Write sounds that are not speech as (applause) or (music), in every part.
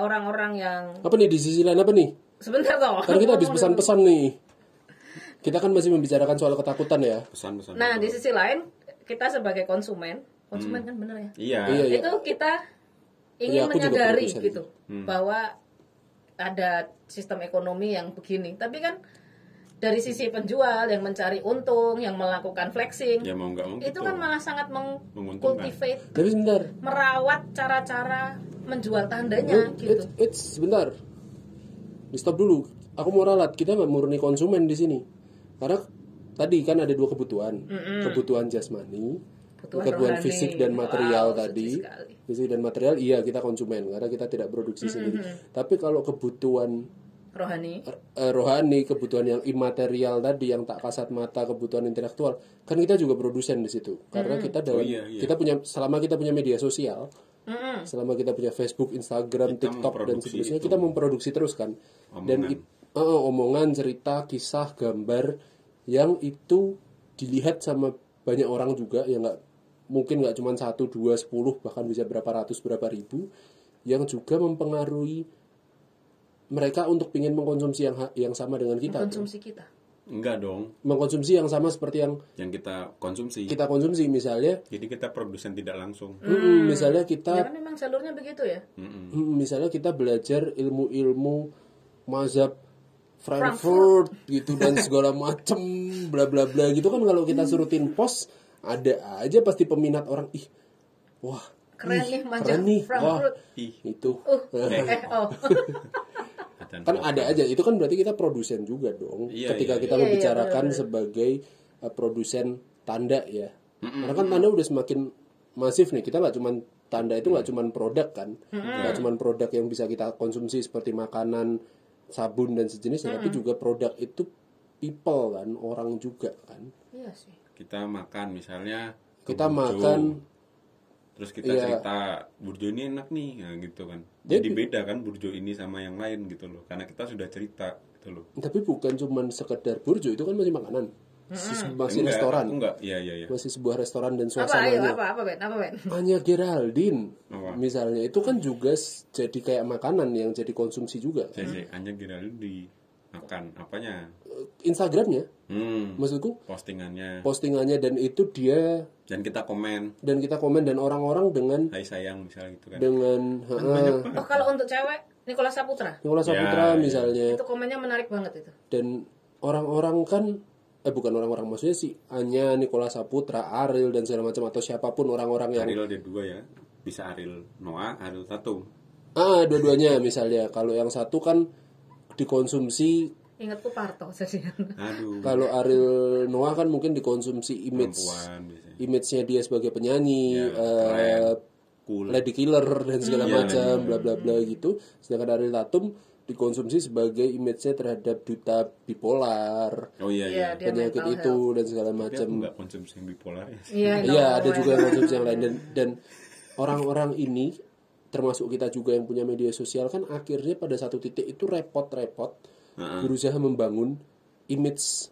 orang-orang yang Apa nih di sisi lain apa nih? sebentar toh. Karena kita habis pesan-pesan nih. Kita kan masih membicarakan soal ketakutan ya. pesan-pesan Nah, di sisi lain kita sebagai konsumen, konsumen kan bener ya. iya Iya, iya. Itu kita Iya, ingin juga menyadari gitu bahwa ada sistem ekonomi yang begini. Tapi kan dari sisi penjual yang mencari untung, yang melakukan flexing, ya mau nggak mau itu gitu. kan malah sangat Menguntungkan. mengkultivate, Tapi sebentar. merawat cara-cara menjual It, tandanya gitu. it's sebentar. Di stop dulu. Aku mau ralat. Kita nggak murni konsumen di sini. Karena tadi kan ada dua kebutuhan. Kebutuhan jasmani, Kebutuhan rohani. fisik dan material Wow, tadi. Fisik dan material iya kita konsumen karena kita tidak produksi sendiri. Tapi kalau kebutuhan Rohani. eh, rohani, kebutuhan yang imaterial tadi yang tak kasat mata, kebutuhan intelektual, kan kita juga produsen di situ. Karena kita dalam iya, iya. kita punya selama kita punya media sosial, Mm-mm. selama kita punya Facebook, Instagram, Kita TikTok dan itu. kita memproduksi terus kan. Dan it- eh, omongan, cerita, kisah, gambar yang itu dilihat sama banyak orang juga yang nggak mungkin nggak cuma satu, dua, sepuluh bahkan bisa berapa ratus, berapa ribu yang juga mempengaruhi mereka untuk ingin mengkonsumsi yang yang sama dengan kita. Konsumsi kita. enggak dong Mengkonsumsi yang sama seperti yang yang kita konsumsi kita konsumsi misalnya, jadi kita produsen tidak langsung mm, misalnya Ya kita kan memang jalurnya begitu ya. Mm-mm. Hmm, misalnya kita belajar ilmu-ilmu mazhab Frankfurt gitu dan segala (laughs) macem bla bla bla gitu kan kalau kita surutin pos ada aja pasti peminat orang ih wah Keren ih, nih mazhab keren nih wah Frankfurt. ih itu Uh, eh, oh. (laughs) (laughs) adzan kan ada aja itu kan berarti kita produsen juga dong. Iya, ketika iya, kita iya. Iya, iya, membicarakan benar-benar. sebagai uh, produsen tanda ya. Karena kan tanda udah semakin masif nih kita nggak cuman tanda itu nggak cuman produk kan. Nggak cuman produk yang bisa kita konsumsi seperti makanan sabun dan sejenisnya tapi juga produk itu people kan orang juga kan. Iya sih. kita makan misalnya kita makan terus kita Iya. cerita burjo ini enak nih nah, gitu kan. Jadi beda kan burjo ini sama yang lain gitu loh karena kita sudah cerita gitu loh. Tapi bukan cuman sekedar burjo itu kan masih makanan. Masih, masih Enggak, restoran. enggak. Iya iya iya. Masih sebuah restoran dan Apa suasananya. apa apa Ben? Apa Ben? Anya Geraldine Apa? misalnya. Itu kan juga jadi kayak makanan yang jadi konsumsi juga. Hanya kira di makan apanya? Instagramnya. Hmm. Maksudku? Postingannya. Postingannya dan itu dia dan kita komen. dan kita komen dan orang-orang dengan hai sayang misalnya gitu kan. dengan heeh, Oh kalau untuk cewek Nicholas Saputra? Nicholas Ya, Saputra ya. misalnya. Itu komennya menarik banget itu. dan orang-orang kan eh bukan orang-orang maksudnya sih hanya Nicholas Saputra Ariel dan segala macam atau siapa pun orang-orang yang Ariel ada dua ya. Bisa Ariel Noah Ariel Tatum. Ah dua-duanya misalnya. Kalau yang satu kan dikonsumsi. Ingatku Parto (laughs) jadian. aduh. Kalau Ariel Noah kan mungkin dikonsumsi image image-nya dia sebagai penyanyi, Ya, eh, keren. cool lady killer dan segala Iya, macam, bla bla bla gitu. Sedangkan Ariel Tatum dikonsumsi sebagai image-nya terhadap duta bipolar, oh iya iya. Iya, dia penyakit mental itu dan segala macam. nggak konsumsi yang bipolar ya. Iya, no, ada juga yang konsumsi yang lain dan dan orang-orang ini termasuk kita juga yang punya media sosial kan akhirnya pada satu titik itu repot-repot Heeh. berusaha membangun image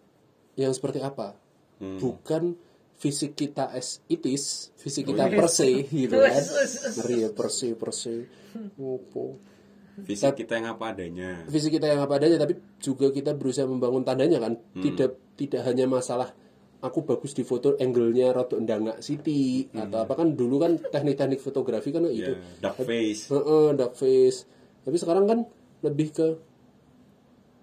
yang seperti apa Hmm. bukan fisik kita as it is fisik Oh, kita iya. per se gitu (laughs) kan ngeri ya per se per se Opo. fisik kita yang apa adanya fisik kita yang apa adanya tapi juga kita berusaha membangun tandanya kan Hmm. tidak tidak hanya masalah aku bagus di foto angle-nya rada ndangak Siti atau apa. Kan dulu kan teknik-teknik fotografi kan itu. Hmm. ya dark face. Heeh, dark face. Tapi sekarang kan lebih ke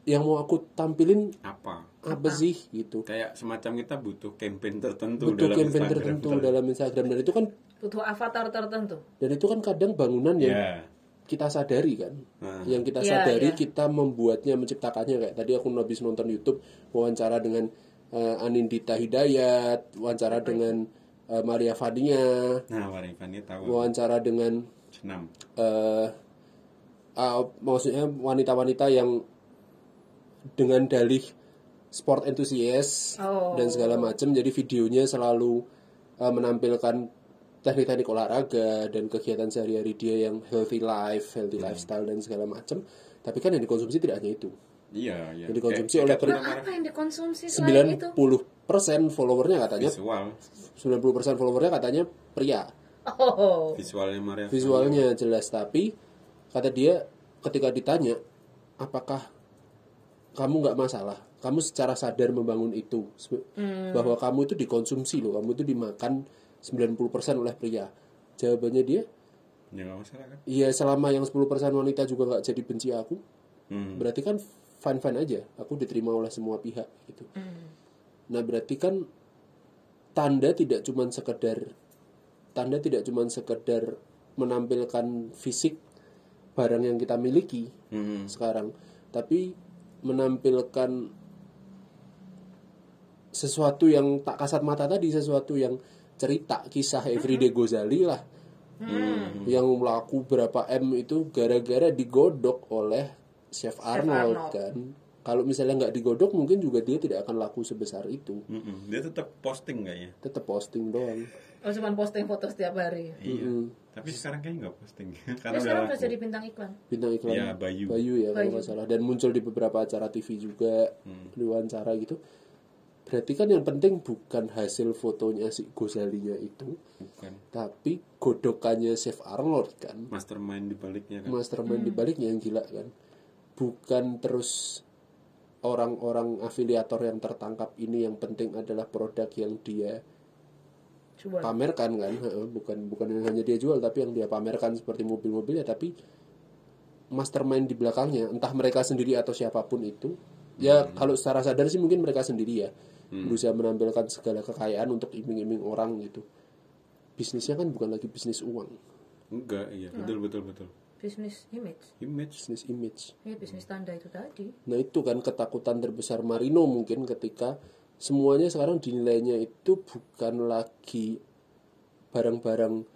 yang mau aku tampilin apa? apa sih gitu. Kayak semacam kita butuh campaign tertentu butuh dalam campaign Instagram. tertentu dalam Instagram. Dan itu kan Butuh avatar tertentu. dan itu kan kadang bangunan yang ya. kita sadari kan. Nah. yang kita Iya, sadari iya. kita membuatnya menciptakannya. Kayak tadi aku habis nonton YouTube wawancara dengan eh, Anindita Hidayat wawancara dengan eh, Maria Fania nah Warifani tahu wawancara dengan senam eh ah, maksudnya wanita-wanita yang dengan dalih sport enthusiast Oh. dan segala macam jadi videonya selalu eh, menampilkan teknik-teknik olahraga dan kegiatan sehari-hari dia yang healthy life, healthy lifestyle dan segala macam. Tapi kan yang dikonsumsi tidak hanya itu. Iya iya. Yang dikonsumsi Kayak- oleh kayak Apa yang dikonsumsi selain itu? 90% followernya katanya. Visual. 90% followernya katanya pria. Oh. visualnya Maria. Visualnya jelas tapi kata dia ketika ditanya apakah kamu nggak masalah? Kamu secara sadar membangun itu. Sebe- bahwa kamu itu dikonsumsi loh kamu itu dimakan 90% oleh pria. Jawabannya dia ya nggak masalah kan? Iya selama yang 10% wanita juga nggak jadi benci aku Hmm. berarti kan fine fine aja. Aku diterima oleh semua pihak gitu. Nah berarti kan tanda tidak cuman sekedar tanda tidak cuman sekedar menampilkan fisik barang yang kita miliki Hmm. sekarang tapi menampilkan sesuatu yang tak kasat mata tadi sesuatu yang cerita kisah everyday Gozali lah. Yang laku berapa m itu gara-gara digodok oleh chef Arnold, Arnold. kan kalau misalnya nggak digodok mungkin juga dia tidak akan laku sebesar itu Mm-mm. dia tetap posting kayaknya tetap posting doang Oh, cuman posting foto setiap hari. iya Mm-mm. tapi sekarang kayaknya nggak posting (laughs) karena udah sekarang udah jadi bintang iklan. bintang iklan Ya, Bayu. ya kalau Bayu. nggak salah dan muncul di beberapa acara TV juga Hmm. diwawancara gitu berarti kan yang penting bukan hasil fotonya si Gozalinya itu bukan tapi godokannya Chef Arnold kan mastermind di baliknya kan mastermind di baliknya yang gila kan bukan terus orang-orang afiliator yang tertangkap ini yang penting adalah produk yang dia Jual. pamerkan kan? Heeh, bukan bukan yang hanya dia jual tapi yang dia pamerkan seperti mobil-mobilnya. Tapi mastermind di belakangnya entah mereka sendiri atau siapa pun itu ya kalau secara sadar sih mungkin mereka sendiri ya berusaha menampilkan segala kekayaan untuk iming-iming orang gitu. Bisnisnya kan bukan lagi bisnis uang. Enggak iya. Betul betul betul Bisnis image. image bisnis image Iya, bisnis tanda itu tadi. Nah itu kan ketakutan terbesar Marino mungkin ketika semuanya sekarang dinilainya itu bukan lagi barang-barang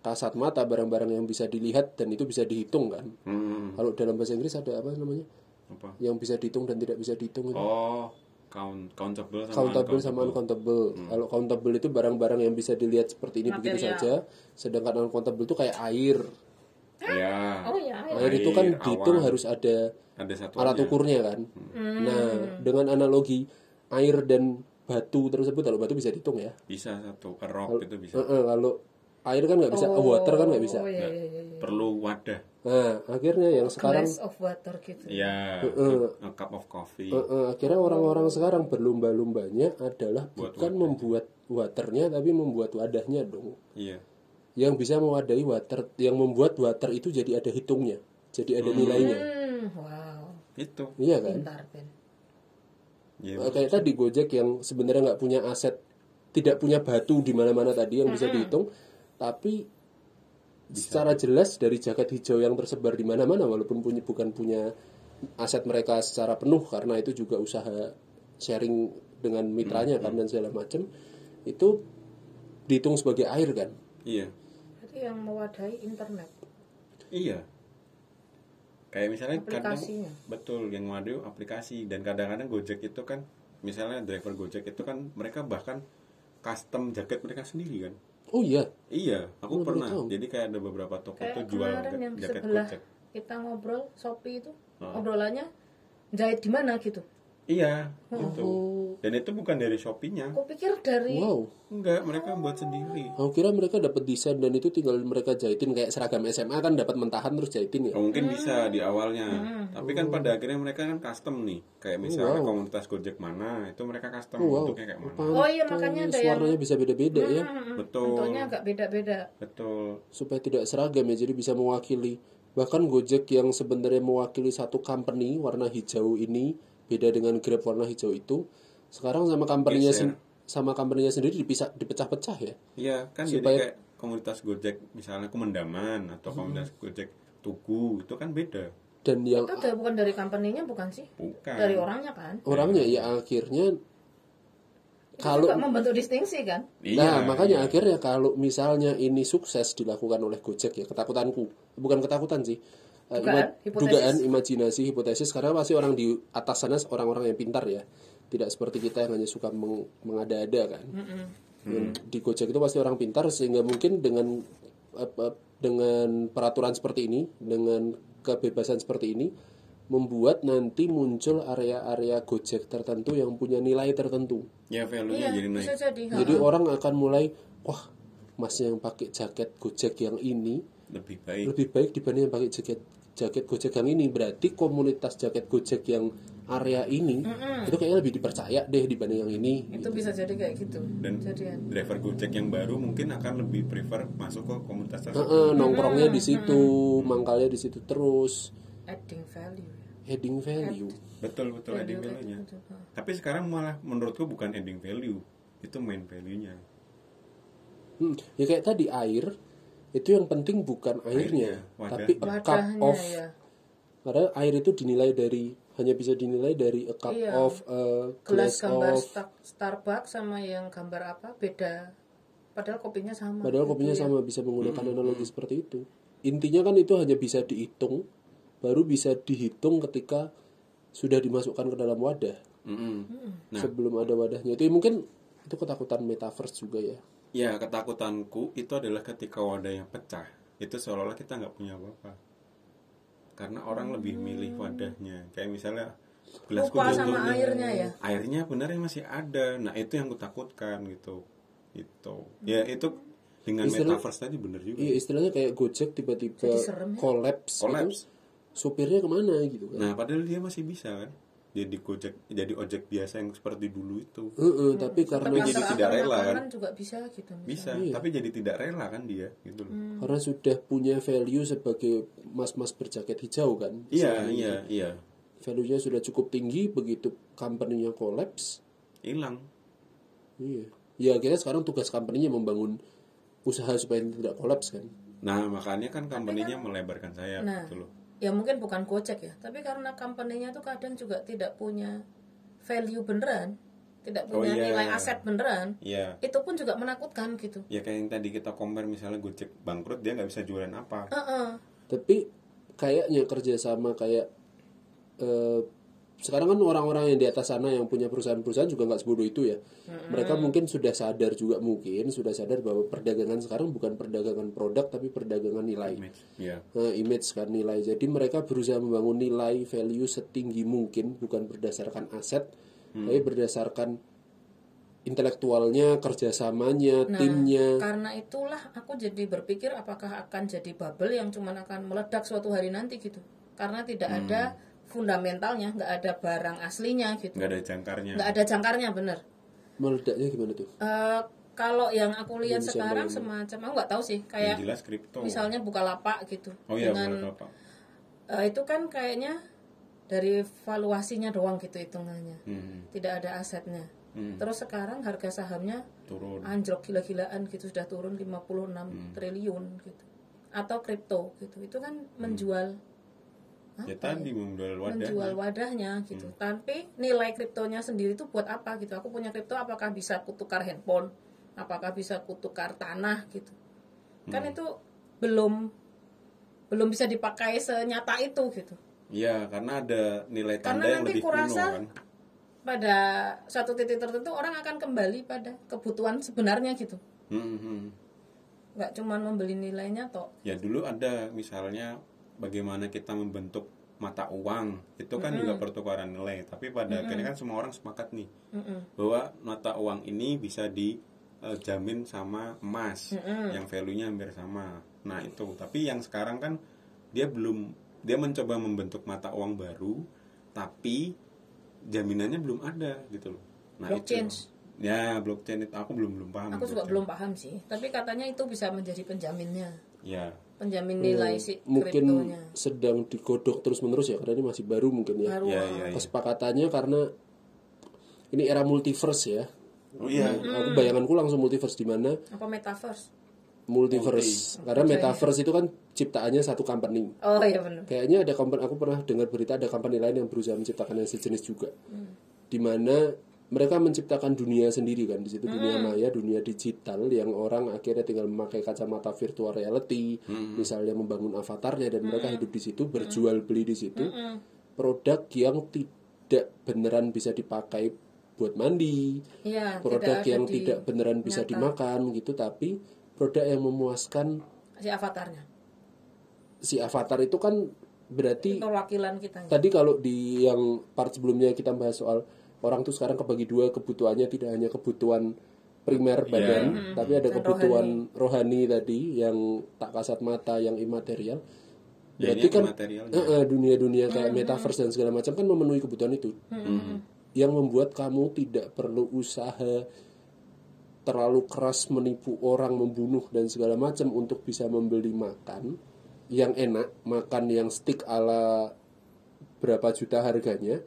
kasat mata, barang-barang yang bisa dilihat dan itu bisa dihitung kan. Hmm. Kalau dalam bahasa Inggris ada apa namanya? apa Yang bisa dihitung dan tidak bisa dihitung itu. oh count countable sama Countable sama uncountable. Kalau countable itu barang-barang yang bisa dilihat seperti ini begitu Material. saja, sedangkan uncountable itu kayak air. Ya Oh ya, ya. Air itu kan dihitung awan. harus ada ada satu alat ukurnya kan. Nah, dengan analogi air dan batu tersebut kalau batu bisa dihitung ya. bisa satu rock itu bisa Heeh, kalau air kan nggak bisa, water kan nggak bisa. Oh iya, iya, iya. perlu wadah Nah, akhirnya yang sekarang Glass of water gitu. ya a cup of coffee heeh, akhirnya orang-orang sekarang berlomba-lombanya adalah bukan membuat waternya tapi membuat wadahnya dong. iya Yang bisa mewadahi water, yang membuat water itu jadi ada hitungnya, jadi ada nilainya. Hmm, wow. itu Iya kan? Pintar, Ben. ya kayak tadi Gojek yang sebenarnya nggak punya aset, tidak punya batu di mana-mana tadi yang bisa dihitung, tapi secara jelas dari jaket hijau yang tersebar di mana-mana, walaupun punya bukan punya aset mereka secara penuh karena itu juga usaha sharing dengan mitranya kan dan segala macam, itu dihitung sebagai air kan. iya Berarti yang mewadahi internet. iya kayak misalnya kadang Aplikasinya. betul yang waduh aplikasi dan kadang-kadang Gojek itu kan misalnya driver Gojek itu kan mereka bahkan custom jaket mereka sendiri kan Oh iya, iya aku Oh, pernah tahu. jadi kayak ada beberapa toko Kayak tuh jual yang jaket sebelah Gojek kita ngobrol Shopee itu Oh. obrolannya jahit di mana gitu. Iya itu dan itu bukan dari Shopee-nya. Aku pikir dari wow. enggak mereka buat sendiri. Aku kira mereka dapat desain dan itu tinggal mereka jahitin kayak seragam SMA kan dapat mentahan terus jahitin ya. Oh, mungkin bisa di awalnya. Tapi kan pada akhirnya mereka kan custom nih. Kayak misalnya komunitas Gojek mana itu mereka custom bentuknya kayak mana. Oh iya, makanya ada yang- warnanya bisa beda-beda ya. betul. Bentuknya agak beda-beda. betul. Supaya tidak seragam ya jadi bisa mewakili. Bahkan Gojek yang sebenarnya mewakili satu company warna hijau ini beda dengan Grab warna hijau itu sekarang sama company-nya sen- sama company-nya sendiri dipisah dipecah-pecah ya Iya kan Supaya- jadi kayak komunitas Gojek misalnya Kumendaman atau komunitas Gojek Tugu itu kan beda dan yang Itu udah bukan dari company-nya bukan sih? bukan Dari orangnya kan? orangnya ya akhirnya Itu kalau juga membentuk distingsi kan? Nah, Iya, makanya iya. akhirnya kalau misalnya ini sukses dilakukan oleh Gojek ya, ketakutanku. Bukan ketakutan sih. Eh, Dugaan, ima- hipotesis. dugaan, imajinasi, hipotesis karena pasti orang di atas sana orang-orang yang pintar ya. Tidak seperti kita yang hanya suka meng- mengada-ada kan. Yang Di Gojek itu pasti orang pintar sehingga mungkin dengan apa, dengan peraturan seperti ini, dengan kebebasan seperti ini membuat nanti muncul area-area Gojek tertentu yang punya nilai tertentu. ya value Iya, jadi naik jadi. ha. Jadi orang akan mulai, wah, mas yang pakai jaket Gojek yang ini lebih baik lebih baik dibanding yang pakai jaket jaket Gojek Gang ini. Berarti komunitas jaket Gojek yang area ini itu kayaknya lebih dipercaya deh dibanding yang ini itu bisa jadi kayak gitu dan jadian. driver Gojek yang baru mungkin akan lebih prefer masuk ke komunitas tersebut. Heeh, nongkrongnya di situ mangkalnya di situ terus. Adding value ya. heading value. Betul betul adding value-nya. tapi sekarang malah menurutku bukan adding value itu main value-nya. Hmm, ya kayak tadi air itu yang penting bukan airnya, Airnya, tapi a cup wadahnya of ya karena air itu dinilai dari hanya bisa dinilai dari a cup Iya. of a gelas glass gambar of Star- Starbucks sama yang gambar apa? Beda. Padahal kopinya sama padahal gitu kopinya ya. sama bisa menggunakan analogi seperti itu. Intinya kan itu hanya bisa dihitung baru bisa dihitung ketika sudah dimasukkan ke dalam wadah. Mm-mm. nah. Sebelum ada wadahnya. Itu mungkin itu ketakutan metaverse juga ya ya ketakutanku itu adalah ketika wadahnya pecah itu seolah-olah kita nggak punya apa-apa. Karena orang lebih milih wadahnya. Kayak misalnya gelasku lupa sama airnya ya? Airnya benernya masih ada. Nah itu yang kutakutkan gitu. Itu ya itu dengan Istilah- metaverse tadi bener juga. Iya istilahnya kayak Gojek tiba-tiba serem ya. collapse, Collapse. itu, supirnya ke mana gitu kan? Nah padahal dia masih bisa kan jadi gojek jadi ojek biasa yang seperti dulu itu. Heeh, tapi karena Tapi jadi tidak rela, kan? juga bisa gitu misalnya. bisa Iya. tapi jadi tidak rela kan dia gitu loh. Karena sudah punya value sebagai mas-mas berjaket hijau kan? Iya iya iya. Value-nya sudah cukup tinggi begitu company-nya collapse hilang. iya. Ya kita sekarang tugas company-nya membangun usaha supaya tidak collapse kan? Nah makanya kan company-nya melebarkan sayap Nah. gitu loh ya mungkin bukan Gojek ya tapi karena company-nya tuh kadang juga tidak punya value beneran tidak Oh, punya iya. nilai aset beneran iya itu pun juga menakutkan gitu ya kayak yang tadi kita compare misalnya gojek bangkrut dia nggak bisa jualan apa Heeh. tapi kayaknya kerjasama kayak eh, sekarang kan orang-orang yang di atas sana yang punya perusahaan-perusahaan juga nggak sebodoh itu ya. Mereka mungkin sudah sadar juga mungkin sudah sadar bahwa perdagangan sekarang bukan perdagangan produk tapi perdagangan nilai. Image iya. Nah, image kan nilai. Jadi mereka berusaha membangun nilai value setinggi mungkin bukan berdasarkan aset tapi berdasarkan intelektualnya kerjasamanya timnya. karena itulah aku jadi berpikir apakah akan jadi bubble yang cuman akan meledak suatu hari nanti gitu. Karena tidak ada fundamentalnya nggak ada barang aslinya gitu. Nggak ada jangkarnya. Nggak ada jangkarnya bener. Meledaknya gimana tuh? Eh, kalau yang aku lihat sekarang semacam aku nggak tahu sih yang kayak jelas kripto. misalnya buka lapak gitu. Oh iya dengan eh, itu kan kayaknya dari valuasinya doang gitu hitungannya. Hmm. tidak ada asetnya. Hmm. terus sekarang harga sahamnya turun. anjlok gila-gilaan gitu sudah turun 56 Hmm. triliun gitu. Atau kripto gitu. Itu kan menjual ya tadi menjual wadah menjual wadahnya gitu. Hmm. tapi nilai kriptonya sendiri itu buat apa gitu? Aku punya kripto apakah bisa kutukar handphone? Apakah bisa kutukar tanah gitu? Kan Hmm. itu belum belum bisa dipakai senyata itu gitu. Iya, karena ada nilai tanda Karena yang nanti lebih kuno kurasa kan. pada suatu titik tertentu orang akan kembali pada kebutuhan sebenarnya gitu. Hmm, hmm. nggak cuma membeli nilainya toh. Ya dulu ada misalnya bagaimana kita membentuk mata uang itu kan juga pertukaran nilai. Tapi pada akhirnya kan semua orang sepakat nih Mm-mm. bahwa mata uang ini bisa dijamin sama emas yang value-nya hampir sama. Nah itu. Tapi yang sekarang kan dia belum dia mencoba membentuk mata uang baru, tapi jaminannya belum ada gitu loh. Nah Blockchain. itu. Ya blockchain itu aku belum belum paham. aku juga belum paham sih tapi katanya itu bisa menjadi penjaminnya Ya. Penjamin nilai si mungkin kriptonya. sedang digodok terus menerus ya karena ini masih baru mungkin ya. Baru. Ya, ya, ya. kesepakatannya karena ini era multiverse ya. Oh iya. aku bayanganku langsung multiverse di mana apa metaverse? multiverse. Karena metaverse itu kan ciptaannya satu company. Oh iya benar. Kayaknya ada company aku pernah dengar berita ada company lain yang berusaha menciptakan yang sejenis juga. Di mana mereka menciptakan dunia sendiri kan di situ dunia maya dunia digital yang orang akhirnya tinggal memakai kacamata virtual reality misalnya membangun avatarnya dan mereka hidup di situ berjual beli di situ. Produk yang tidak beneran bisa dipakai buat mandi. Iya produk tidak yang di tidak beneran bisa nyata. dimakan gitu tapi produk yang memuaskan si avatarnya. si avatar itu kan berarti kita. tadi kalau di yang part sebelumnya kita bahas soal orang tuh sekarang kebagi dua kebutuhannya tidak hanya kebutuhan primer badan tapi ada Dan kebutuhan rohani. tadi yang tak kasat mata yang imaterial. Berarti kan eh, dunia-dunia kayak metaverse dan segala macam kan memenuhi kebutuhan itu. Yang membuat kamu tidak perlu usaha terlalu keras menipu orang membunuh dan segala macam untuk bisa membeli makan yang enak makan yang stick ala berapa juta harganya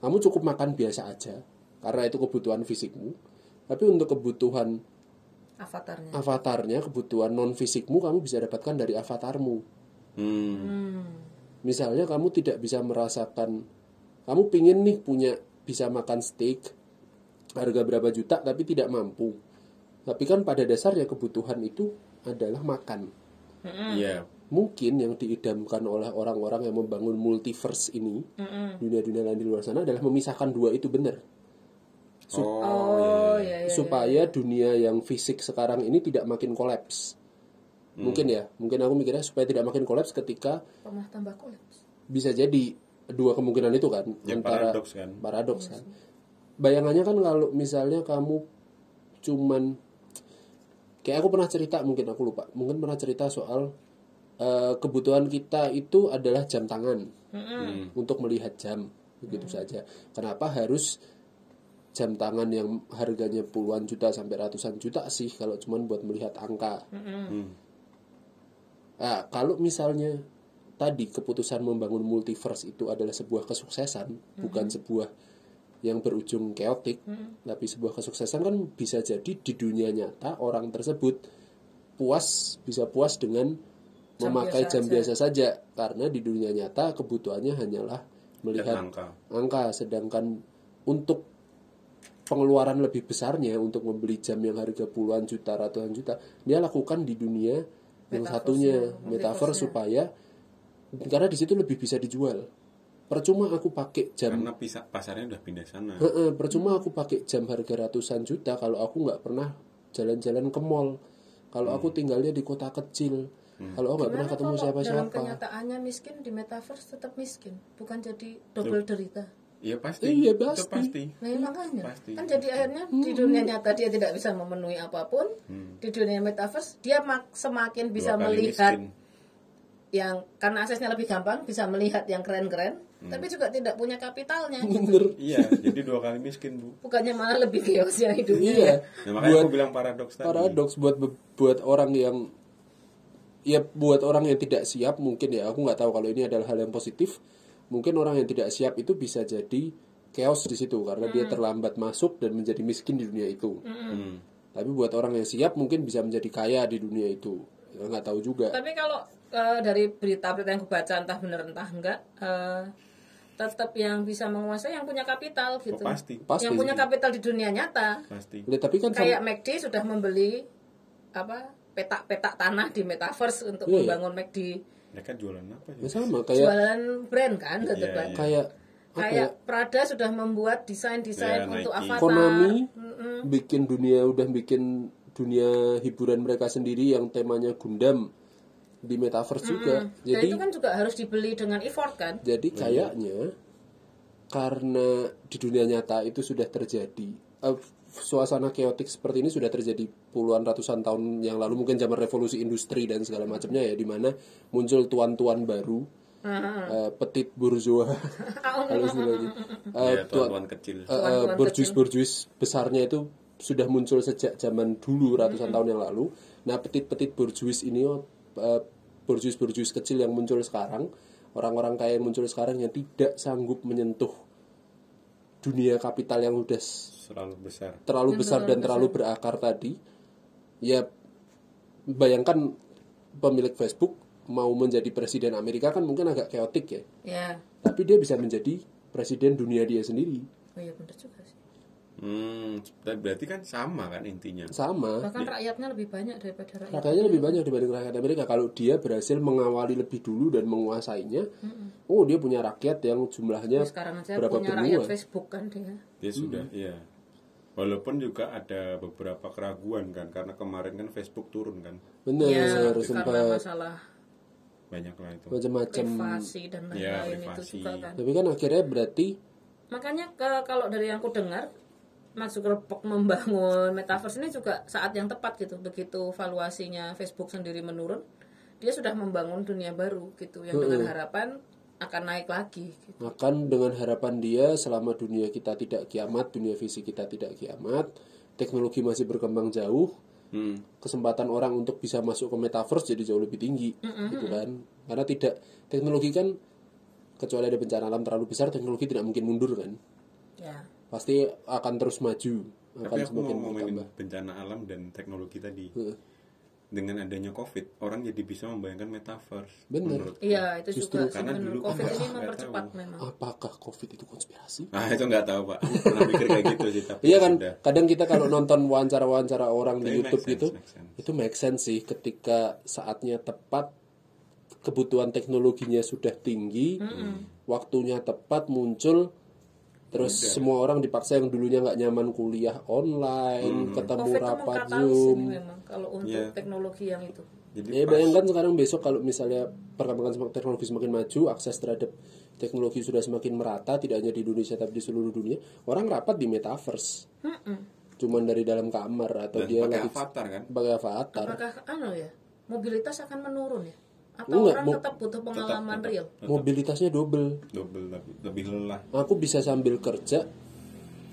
kamu cukup makan biasa aja karena itu kebutuhan fisikmu. Tapi untuk kebutuhan avatarnya. avatarnya kebutuhan non fisikmu kamu bisa dapatkan dari avatarmu. Hmm. misalnya kamu tidak bisa merasakan kamu pingin nih punya bisa makan steak harga berapa juta tapi tidak mampu. Tapi kan pada dasarnya kebutuhan itu adalah makan. Iya. Mungkin yang diidamkan oleh orang-orang yang membangun multiverse ini dunia-dunia lain di luar sana adalah memisahkan dua itu benar. Sup- Oh, oh iya. ya ya supaya dunia yang fisik sekarang ini tidak makin kolaps. Mungkin ya mungkin aku mikirnya supaya tidak makin kolaps ketika pernah tambah kolaps. bisa jadi dua kemungkinan itu kan Ya, paradoks kan. paradoks kan. bayangannya kan kalau misalnya kamu cuman kayak aku pernah cerita mungkin aku lupa mungkin pernah cerita soal eh, kebutuhan kita itu adalah jam tangan. Untuk melihat jam begitu saja. Kenapa harus jam tangan yang harganya puluhan juta sampai ratusan juta sih kalau cuman buat melihat angka? Hmm. Nah, kalau misalnya tadi keputusan membangun multiverse itu adalah sebuah kesuksesan, bukan sebuah yang berujung keotik, tapi sebuah kesuksesan kan bisa jadi di dunia nyata orang tersebut puas bisa puas dengan Jam memakai biasa jam aja. biasa saja karena di dunia nyata kebutuhannya hanyalah melihat angka. angka. Sedangkan untuk pengeluaran lebih besarnya untuk membeli jam yang harga puluhan juta ratusan juta dia lakukan di dunia yang Metaverse-nya, satunya metaverse supaya karena di situ lebih bisa dijual. Percuma aku pakai jam Karena pisa, pasarnya udah pindah sana. Heeh, percuma aku pakai jam harga ratusan juta kalau aku nggak pernah jalan-jalan ke mall. Kalau aku tinggalnya di kota kecil kalau aku nggak pernah ketemu kalau dalam siapa-siapa kenyataannya miskin di metaverse tetap miskin bukan jadi double derita Iya pasti. Iya, Itu pasti. pasti. Nah ya makanya Pasti. kan jadi akhirnya di dunia nyata dia tidak bisa memenuhi apa pun di dunia metaverse dia mak- semakin bisa melihat miskin. yang karena aksesnya lebih gampang bisa melihat yang keren-keren tapi juga tidak punya kapitalnya bener Iya, (laughs) jadi dua kali miskin bu. bukannya malah lebih (laughs) chaos ya hidupnya iya Nah, makanya buat aku bilang paradoks tadi. paradoks buat buat orang yang ya buat orang yang tidak siap mungkin ya. Aku nggak tahu kalau ini adalah hal yang positif. Mungkin orang yang tidak siap itu bisa jadi chaos di situ karena dia terlambat masuk dan menjadi miskin di dunia itu. Hmm. tapi buat orang yang siap mungkin bisa menjadi kaya di dunia itu. Ya, nggak tahu juga. Tapi kalau eh, dari berita-berita yang aku baca entah benar entah enggak eh, tetap yang bisa menguasai yang punya kapital Oh, gitu. pasti, pasti yang punya kapital di dunia nyata. Pasti. Ya, tapi kan kayak McD sudah membeli apa petak-petak tanah di metaverse untuk Iya, iya. membangun McD Mereka jualan apa ya ya? sama kayak jualan brand kan tetap Iya, kan iya. kayak apa ya kayak Prada sudah membuat desain-desain Iya, untuk Nike. avatar Konami bikin dunia udah bikin dunia hiburan mereka sendiri yang temanya Gundam di metaverse juga. Dan Jadi itu kan juga harus dibeli dengan effort kan jadi kayaknya karena di dunia nyata itu sudah terjadi eh, suasana keotik seperti ini sudah terjadi puluhan ratusan tahun yang lalu. Mungkin zaman revolusi industri dan segala macamnya ya di mana muncul tuan-tuan baru eh, petit bourgeois. (laughs) Kalau istilahnya Ya, tuan-tuan kecil. Eh, eh, borjuis-borjuis besarnya itu sudah muncul sejak zaman dulu ratusan tahun yang lalu. Nah, petit-petit borjuis ini oh, eh, borjuis-borjuis kecil yang muncul sekarang, orang-orang kaya yang muncul sekarang yang tidak sanggup menyentuh dunia kapital yang udah Selalu besar. terlalu besar dan terlalu berakar tadi. Ya bayangkan pemilik Facebook mau menjadi presiden Amerika kan mungkin agak keotik ya. ya Tapi dia bisa menjadi presiden dunia dia sendiri. oh iya benar juga sih Hmm, dan berarti kan sama kan intinya. Sama. bahkan rakyatnya lebih banyak daripada rakyat Rakyatnya lebih banyak dibanding rakyat Amerika. Kalau dia berhasil mengawali lebih dulu dan menguasainya, oh dia punya rakyat yang jumlahnya sekarang aja berapa punya rakyat benua. Facebook kan dia Dia sudah, iya. Walaupun juga ada beberapa keraguan kan, karena kemarin kan Facebook turun kan, Benar, ya harus karena sempat masalah banyak lah itu. macam-macam. privasi dan Ya, lain-lain itu privasi. juga kan Tapi kan akhirnya berarti makanya ke- kalau dari yang aku dengar Mark Zuckerberg membangun metaverse ini juga saat yang tepat gitu begitu valuasinya Facebook sendiri menurun dia sudah membangun dunia baru gitu yang dengan harapan akan naik lagi gitu. Makan dengan harapan dia selama dunia kita tidak kiamat, dunia fisik kita tidak kiamat, teknologi masih berkembang jauh, Hmm. kesempatan orang untuk bisa masuk ke metaverse jadi jauh lebih tinggi, gitu kan? Karena tidak teknologi kan kecuali ada bencana alam terlalu besar, teknologi tidak mungkin mundur kan? ya Pasti akan terus maju, akan Tapi aku semakin mau ngomongin bertambah. bencana alam dan teknologi tadi. Heeh. Dengan adanya COVID, orang jadi bisa membayangkan metaverse. Bener. Menurut iya itu Justru juga karena dulu covid ini mempercepat memang Apakah COVID itu konspirasi? Ah itu nggak tahu pak. Aku pernah mikir kayak gitu sih. Tapi Iya ya kan, sudah. kadang kita kalau nonton wawancara-wawancara orang di YouTube sense, gitu, make sense. itu make sense sih ketika saatnya tepat, kebutuhan teknologinya sudah tinggi, waktunya tepat muncul, terus semua orang dipaksa yang dulunya nggak nyaman kuliah online, ketemu covid rapat zoom. memang kalau untuk Iya. teknologi yang itu Jadi Ya bayangkan sekarang besok kalau misalnya perkembangan teknologi semakin maju, akses terhadap teknologi sudah semakin merata, tidak hanya di Indonesia tapi di seluruh dunia, orang rapat di metaverse. Cuman dari dalam kamar atau dan dia pakai lagi avatar kan. pakai avatar. apakah anu ya mobilitas akan menurun ya atau Enggak, orang tetap butuh pengalaman real Mobilitasnya double. Double lebih, lebih lelah. Aku bisa sambil kerja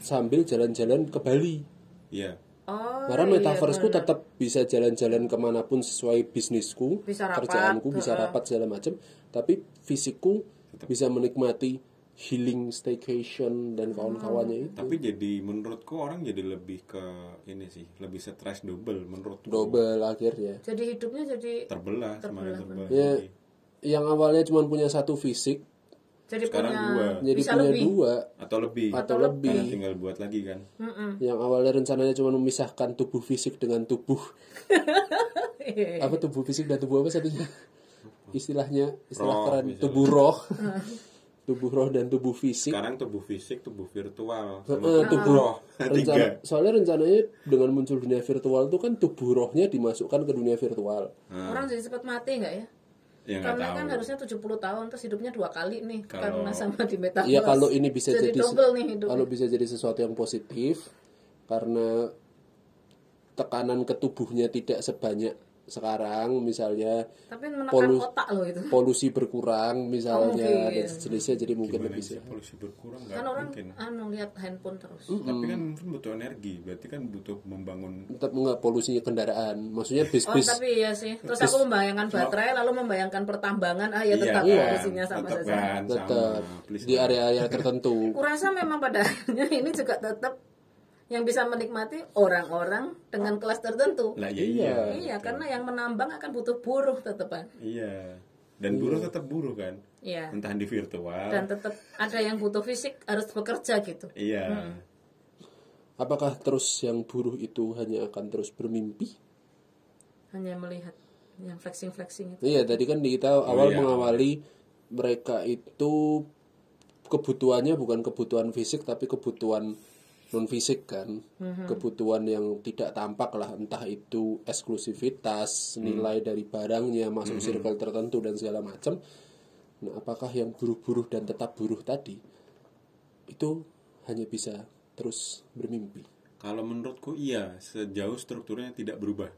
sambil jalan-jalan ke Bali. Iya. oh Karena iya, metaverseku tetap bisa jalan-jalan ke mana pun sesuai bisnisku, Bisa rapat, kerjaanku bisa rapat segala macam. Tapi fisikku bisa menikmati healing staycation dan kawan-kawannya itu. Tapi jadi menurutku orang jadi lebih ke ini sih, lebih stres double menurutku. Double akhirnya. jadi hidupnya jadi Terbelah, semakin terbelah. Ya, Jadi, yang awalnya cuma punya satu fisik, jadi Sekarang punya dua. jadi bisa punya lebih dua atau lebih. atau Karena lebih. tinggal buat lagi kan. Yang awalnya rencananya cuma memisahkan tubuh fisik dengan tubuh (laughs) apa tubuh fisik dan tubuh apa satunya? Istilahnya istilah Roh, keren misalnya. tubuh roh. (laughs) tubuh roh dan tubuh fisik. Sekarang tubuh fisik, tubuh virtual, sama tubuh roh. rencana, Tiga. soalnya rencananya dengan muncul dunia virtual itu kan tubuh rohnya dimasukkan ke dunia virtual. orang jadi cepat mati nggak ya Ya karena tahu. kan harusnya 70 tahun terus hidupnya dua kali nih Kalau- karena sama di metaverse Iya kalau ini bisa jadi, jadi, double nih kalau bisa jadi sesuatu yang positif karena tekanan ke tubuhnya tidak sebanyak sekarang misalnya tapi menekan polu- otak loh itu polusi berkurang misalnya Oh, dan sejenisnya jadi mungkin Gimana lebih sehat. polusi berkurang nggak kan orang mungkin. anu lihat handphone terus Tapi kan mungkin butuh energi, berarti kan butuh membangun tetap enggak polusinya kendaraan maksudnya Oh bis-bis tapi iya sih. Terus aku membayangkan baterai lalu membayangkan pertambangan ah ya tetap Iya, polusinya sama tetap saja. kan, tetap sama. Di area-area tertentu (laughs) Kurasa memang pada akhirnya ini juga tetap yang bisa menikmati orang-orang dengan kelas tertentu. Lah ya iya. Iya, karena yang menambang akan butuh buruh tetepan. Iya. Dan buruh tetap buruh kan. Iya. Entah di virtual. Dan tetap ada yang butuh fisik harus bekerja gitu. Iya. apakah terus yang buruh itu hanya akan terus bermimpi Hanya melihat yang flexing-flexing itu. Iya, tadi kan di kita awal iya. mengawali mereka itu kebutuhannya bukan kebutuhan fisik tapi kebutuhan non fisik kan. Kebutuhan yang tidak tampak lah, entah itu eksklusivitas, nilai dari barangnya, masuk circle tertentu dan segala macam. Nah, apakah yang buruh-buruh dan tetap buruh tadi itu hanya bisa terus bermimpi? Kalau menurutku iya, sejauh strukturnya tidak berubah.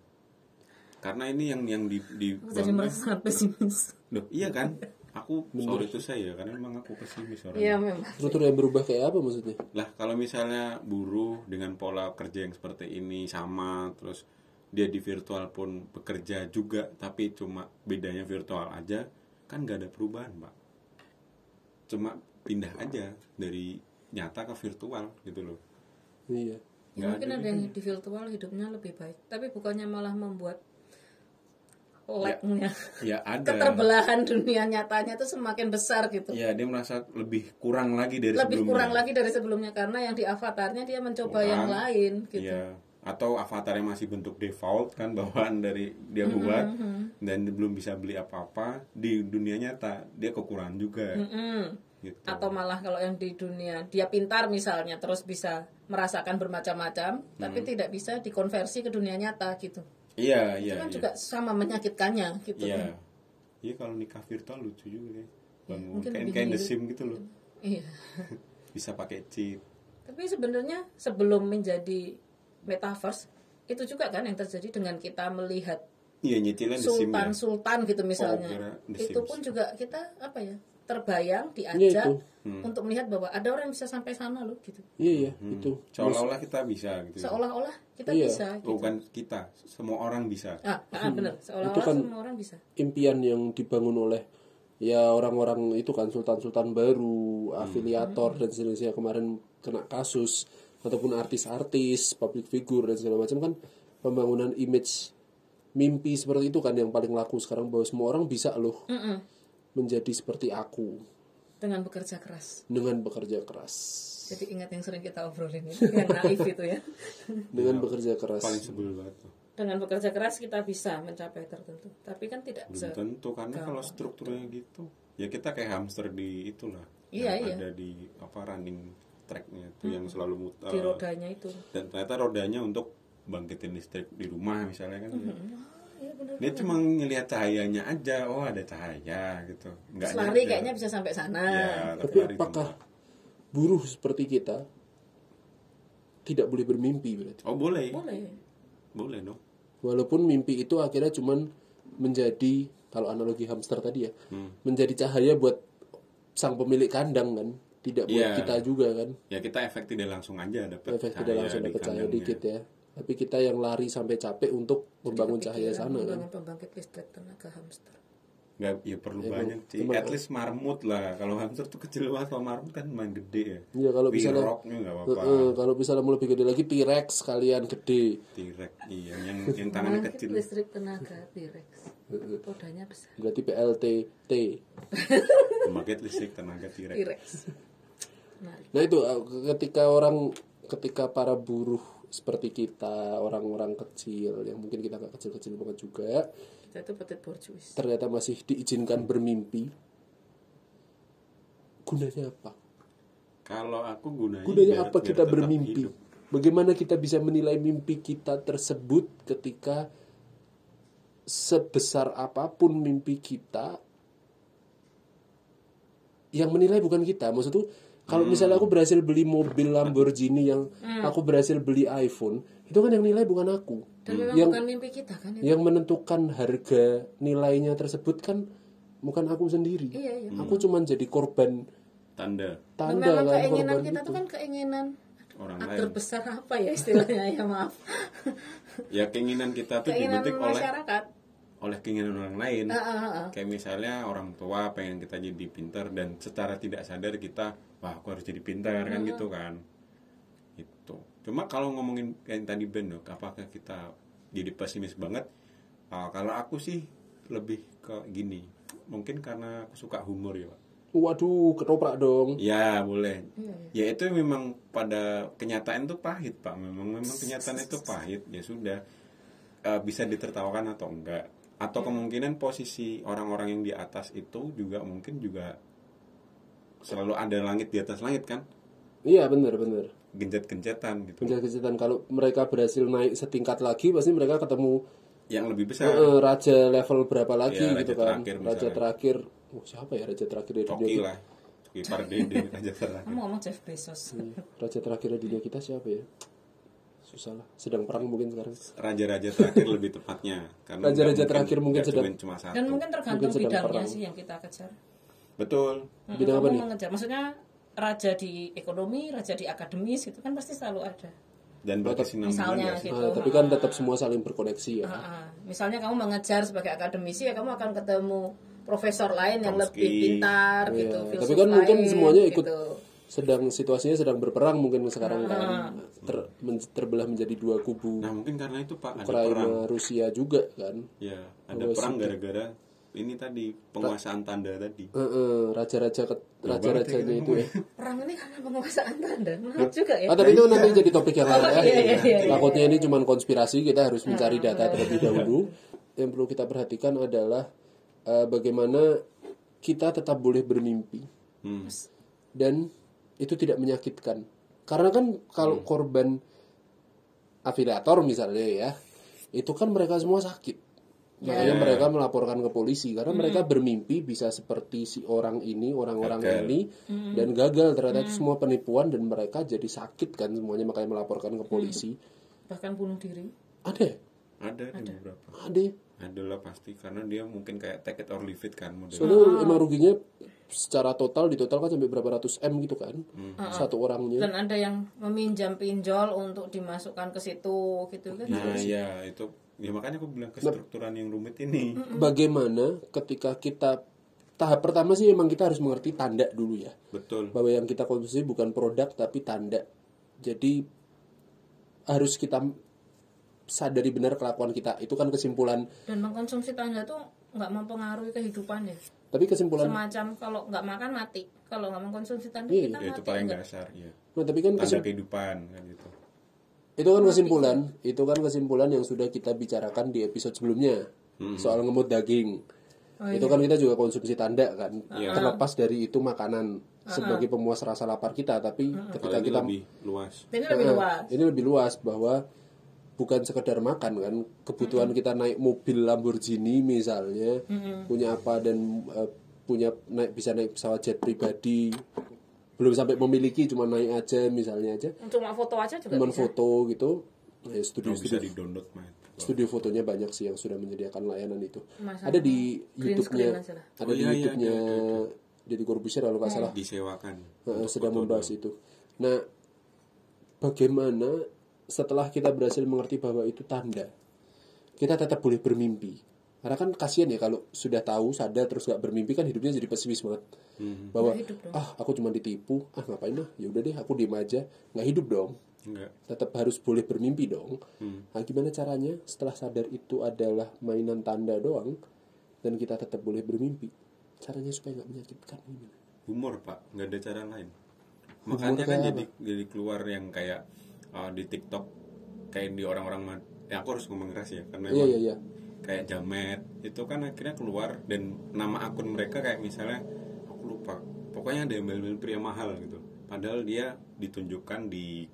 Karena ini yang yang di, di Jadi merasa sangat pesimis. Loh, iya kan? (laughs) Aku sorry itu saya karena memang aku pesimis orangnya. Iya memang. Struktur yang berubah kayak apa maksudnya? Lah kalau misalnya buruh dengan pola kerja yang seperti ini sama terus dia di virtual pun bekerja juga tapi cuma bedanya virtual aja kan nggak ada perubahan pak cuma pindah aja dari nyata ke virtual gitu loh Iya. Ya, mungkin ada yang di virtual hidupnya lebih baik, tapi bukannya malah membuat lag-nya. ya (laughs) ada Keterbelahan dunia nyatanya itu semakin besar gitu. ya dia merasa lebih kurang lagi dari Lebih sebelumnya kurang lagi dari sebelumnya karena yang di avatarnya dia mencoba Kurang. yang lain gitu. Iya. Atau avatarnya masih bentuk default kan (laughs) bawaan dari dia buat dan dia belum bisa beli apa-apa di dunia nyata dia kekurangan juga. Mm. Gitu. Atau malah kalau yang di dunia dia pintar misalnya terus bisa merasakan bermacam-macam, tapi tidak bisa dikonversi ke dunia nyata gitu. Iya, iya. Itu kan iya. juga sama menyakitkannya gitu. Iya. Iya kalau nikah virtual lucu juga ya. Bangun mungkin kayak kayak The mirip. Sim gitu loh. Iya. (laughs) Bisa pakai cheat. Tapi sebenarnya sebelum menjadi metaverse itu juga kan yang terjadi dengan kita melihat Iya SIM ya. sultan sultan gitu misalnya Oh, itu pun juga kita apa ya terbayang Iya, diajak itu. untuk melihat bahwa ada orang yang bisa sampai sana loh gitu iya iya Hmm. itu Seolah-olah kita bisa gitu. ya. seolah-olah kita Iya. bisa gitu. Bukan kita, semua orang bisa. ah, ah benar seolah-olah Itu kan- semua orang bisa impian yang dibangun oleh ya orang-orang itu kan sultan-sultan baru, afiliator dan sejenisnya kemarin kena kasus ataupun artis-artis, public figure dan segala macam kan pembangunan image mimpi seperti itu kan yang paling laku sekarang bahwa semua orang bisa loh Mm-mm. Menjadi seperti aku dengan bekerja keras dengan bekerja keras. jadi ingat yang sering kita obrolin ini yang naif itu ya (laughs) Dengan bekerja keras. Paling sebel banget tuh. dengan bekerja keras kita bisa mencapai tertentu tapi kan tidak Belum tentu karena kalau strukturnya gitu, ya kita kayak hamster di itulah. Iya, yang iya. Ada di apa running tracknya tuh yang selalu muter. di rodanya itu Dan ternyata rodanya untuk bangkitin listrik di rumah misalnya kan. Benar. Dia cuma ngelihat cahayanya aja, oh ada cahaya gitu. Enggak Terus lari kayaknya bisa sampai sana Ya, Tapi apakah buruh seperti kita tidak boleh bermimpi berarti? Oh boleh, boleh boleh dong. Walaupun mimpi itu akhirnya cuman menjadi kalau analogi hamster tadi ya, Hmm. menjadi cahaya buat sang pemilik kandang kan, tidak buat Iya. kita juga kan. Ya kita efek tidak langsung aja dapat Efek tidak langsung dapat cahaya dikit ya. Tapi kita yang lari sampai capek untuk membangun cahaya sana kan. pembangkit listrik tenaga hamster Nggak, ya perlu Emang- banyak sih. At least marmut lah. Kalau hamster tuh kecil banget. Kalau marmut kan main gede ya. Iya kalau bisa apa-apa. kalau bisa mau lebih gede lagi T-Rex kalian gede. T-Rex, iya. Yang, yang tangannya pembangkit kecil. listrik tenaga T-Rex rodanya besar Berarti PLTT. (laughs) Pembangkit listrik tenaga T-Rex. Nah itu uh, ketika orang ketika para buruh seperti kita orang-orang kecil yang mungkin kita nggak kecil-kecil banget juga kita itu petit bourgeois ternyata masih diizinkan bermimpi gunanya apa? Kalau aku gunanya, Gunanya biar- apa biar kita bermimpi? hidup. Bagaimana kita bisa menilai mimpi kita tersebut ketika sebesar apa pun mimpi kita yang menilai bukan kita. Maksud tuh kalau Hmm. misalnya aku berhasil beli mobil Lamborghini yang aku berhasil beli iPhone, itu kan yang nilai bukan aku. dan memang Yang bukan mimpi kita kan itu yang menentukan harga nilainya tersebut kan bukan aku sendiri. iya iya Aku cuman jadi korban Tanda tanda memang kan keinginan korban kita itu. tuh kan keinginan orang aktor lain. besar apa ya istilahnya ya maaf Ya keinginan kita tuh keinginan dibentuk oleh masyarakat oleh keinginan orang lain. Ah, ah, ah. Kayak misalnya orang tua pengen kita jadi pintar dan secara tidak sadar kita, wah aku harus jadi pintar kan gitu kan. Itu. Cuma kalau ngomongin kayak yang tadi Ben, Dok, apakah kita jadi pesimis banget? Ah, kalau aku sih lebih ke gini. Mungkin karena aku suka humor ya, Pak. Waduh, ketoprak dong. Ya boleh. Iya, Ya itu memang pada kenyataan itu pahit pak. Memang memang (laughs) kenyataan itu pahit. Ya sudah Eh, bisa ditertawakan atau enggak. Atau kemungkinan posisi orang-orang yang di atas itu juga mungkin juga selalu ada langit di atas langit kan. Iya benar benar. Genjet-genjetan gitu. Penjaga kalau mereka berhasil naik setingkat lagi pasti mereka ketemu Yang lebih besar. eh, raja level berapa lagi Iya, gitu raja kan. terakhir raja misalnya. terakhir. Oh, siapa ya raja terakhir di dunia kita? lah. Coki Pardede aja terakhir. kamu ngomong Jeff Bezos Iya, Raja terakhir di dunia kita siapa ya? Susah lah. Sedang perang mungkin sekarang. Raja-raja terakhir lebih tepatnya. Karena Raja-raja terakhir mungkin sedang- cuma satu. dan mungkin tergantung Mungkin bidangnya perang. sih yang kita kejar Betul. Mm, Bidang apa kamu nih? mengejar maksudnya raja di ekonomi raja di akademis itu kan pasti selalu ada Dan berkesinambungan Misalnya gitu. Nah, tapi kan tetap semua saling berkoneksi ya. Ah, ah. misalnya kamu mengejar sebagai akademisi ya kamu akan ketemu profesor lain yang lebih pintar gitu Iya, tapi kan mungkin lain, semuanya ikut gitu. Sedang situasinya sedang berperang mungkin sekarang kan. Ter- men- terbelah menjadi dua kubu. Nah mungkin karena itu pak ada Ukraina perang. Rusia juga kan. Ya ada perang gara-gara ini tadi penguasaan tanda tadi. Eh, eh, raja-raja ke- raja-rajanya itu ya. (laughs) Perang ini karena penguasaan tanda menarik juga ya. Ah, tapi itu nanti jadi topik yang lain ya. iya, iya, iya, Takutnya ini cuma konspirasi, kita harus mencari data terlebih dahulu. Yang perlu kita perhatikan adalah eh, bagaimana kita tetap boleh bermimpi. Hmm. dan itu tidak menyakitkan. Karena kan kalau korban afiliator misalnya ya, itu kan mereka semua sakit. Makanya mereka melaporkan ke polisi karena mereka bermimpi bisa seperti si orang ini, orang-orang Gagal. ini dan gagal ternyata itu semua penipuan dan mereka jadi sakit kan semuanya makanya melaporkan ke polisi. bahkan bunuh diri Ada. ya? ada ada beberapa ada ya. ada lah pasti karena dia mungkin kayak take it or leave it kan modelnya. Soalnya emang ruginya secara total di total kan sampai berapa ratus m gitu kan satu orangnya. Dan ada yang meminjam pinjol untuk dimasukkan ke situ gitu kan? Nah ya itu ya makanya aku bilang kestrukturan yang rumit ini. Bagaimana ketika kita tahap pertama sih emang kita harus mengerti tanda dulu ya. Betul. Bahwa yang kita konsumsi bukan produk tapi tanda. Jadi harus kita sadari benar kelakuan kita. Itu kan kesimpulan. Dan mengkonsumsi tanda tuh nggak mempengaruhi kehidupan ya? Tapi kesimpulan semacam kalau nggak makan mati. Kalau nggak mengkonsumsi tanda Iya, kita ya itu mati paling enggak. dasar ya nah, tapi kan tanda kehidupan kan gitu. Itu kan kesimpulan. Itu kan kesimpulan yang sudah kita bicarakan di episode sebelumnya. Soal ngemut daging. Itu kan kita juga konsumsi tanda kan. Terlepas dari itu makanan sebagai pemuas rasa lapar kita tapi ketika ini kita lebih luas. Ini lebih luas. Ini lebih luas bahwa bukan sekedar makan kan kebutuhan kita naik mobil Lamborghini misalnya punya apa dan eh, punya naik bisa naik pesawat jet pribadi belum sampai memiliki cuma naik aja misalnya aja. Cuma foto aja juga cuma bisa? foto gitu. Ya studio bisa studio di download studio fotonya banyak sih yang sudah menyediakan layanan itu. Masalah ada di YouTube-nya. ada Oh, di iya, iya, YouTube-nya Deddy Corbuzier kalau nggak salah. Disewakan Heeh, sedang membahas itu. Nah, bagaimana setelah kita berhasil mengerti bahwa itu tanda, kita tetap boleh bermimpi. Karena kan kasihan ya kalau sudah tahu, sadar terus nggak bermimpi kan hidupnya jadi pesimis banget. Bahwa hidup dong. ah aku cuma ditipu, ah ngapain lah, ya udah deh aku diem aja, nggak hidup dong. enggak Tetap harus boleh bermimpi dong. Nah, gimana caranya setelah sadar itu adalah mainan tanda doang dan kita tetap boleh bermimpi? Caranya supaya nggak menyakitkan gimana? humor pak nggak ada cara lain makanya kan jadi jadi keluar yang kayak uh, di TikTok kayak di orang-orang ya aku harus ngomong keras ya karena Iya emang iya iya. kayak jamet itu kan akhirnya keluar dan nama akun mereka kayak misalnya aku lupa pokoknya ada embel-embel pria mahal gitu. Padahal dia ditunjukkan di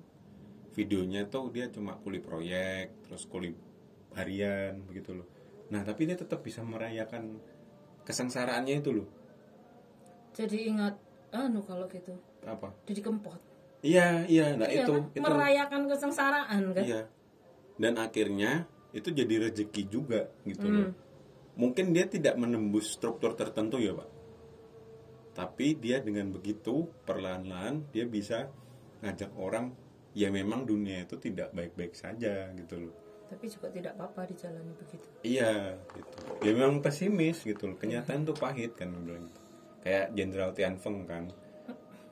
videonya tuh dia cuma kuli proyek terus kuli harian begitu loh. Nah tapi dia tetap bisa merayakan kesengsaraannya itu loh. Jadi ingat anu kalau gitu. Apa? Jadi kempot iya iya nah Iya itu kan? itu. Merayakan kesengsaraan kan? Iya. Dan akhirnya itu jadi rezeki juga gitu loh. Hmm. mungkin dia tidak menembus struktur tertentu ya pak. Tapi dia dengan begitu perlahan-lahan dia bisa ngajak orang ya memang dunia itu tidak baik-baik saja gitu loh. Tapi juga tidak apa-apa dijalani begitu. Iya gitu. Dia memang pesimis gitu loh. Kenyataan tuh pahit kan bilang gitu. Kayak Jenderal Tian Feng kan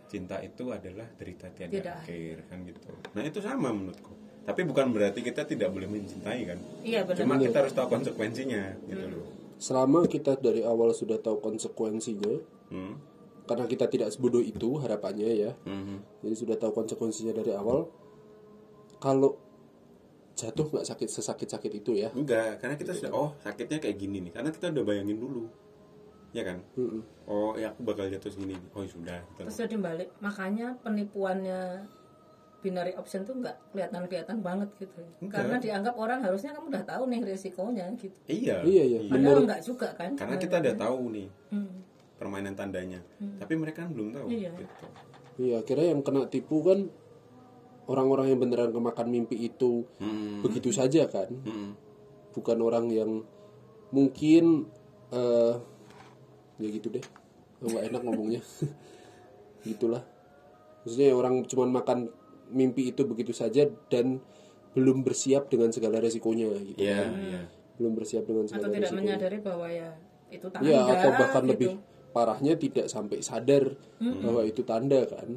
cinta itu adalah derita tiada Tidak. akhir kan gitu. Nah itu sama menurutku. Tapi bukan berarti kita tidak boleh mencintai kan? Iya benar. Cuma kita harus tahu konsekuensinya gitu loh. Selama kita dari awal sudah tahu konsekuensinya, hmm. karena kita tidak sebodoh itu harapannya ya, Mhm. jadi sudah tahu konsekuensinya dari awal. Kalau jatuh nggak sakit sesakit sakit itu ya, enggak karena kita sudah oh sakitnya kayak gini nih. Karena kita udah bayangin dulu ya kan oh ya aku bakal jatuh segini oh ya sudah gitu. terus jadi balik makanya penipuannya binary option tuh nggak kelihatan-kelihatan banget gitu karena dianggap orang harusnya kamu udah tahu nih resikonya gitu iya Iya, iya. padahal nggak juga kan karena kita udah tahu nih Hmm. permainan tandanya tapi mereka kan belum tahu Iya. gitu. iya akhirnya yang kena tipu kan orang-orang yang beneran kemakan mimpi itu Hmm. begitu saja kan, Hmm. bukan orang yang mungkin eh ya gitu deh, nggak enak ngomongnya, (laughs) gitulah. Maksudnya orang cuman makan mimpi itu begitu saja dan belum bersiap dengan segala resikonya gitu Iya, kan. iya. belum bersiap dengan atau segala tidak resikonya menyadari bahwa ya itu tanda Iya atau bahkan gitu. lebih parahnya tidak sampai sadar bahwa itu tanda kan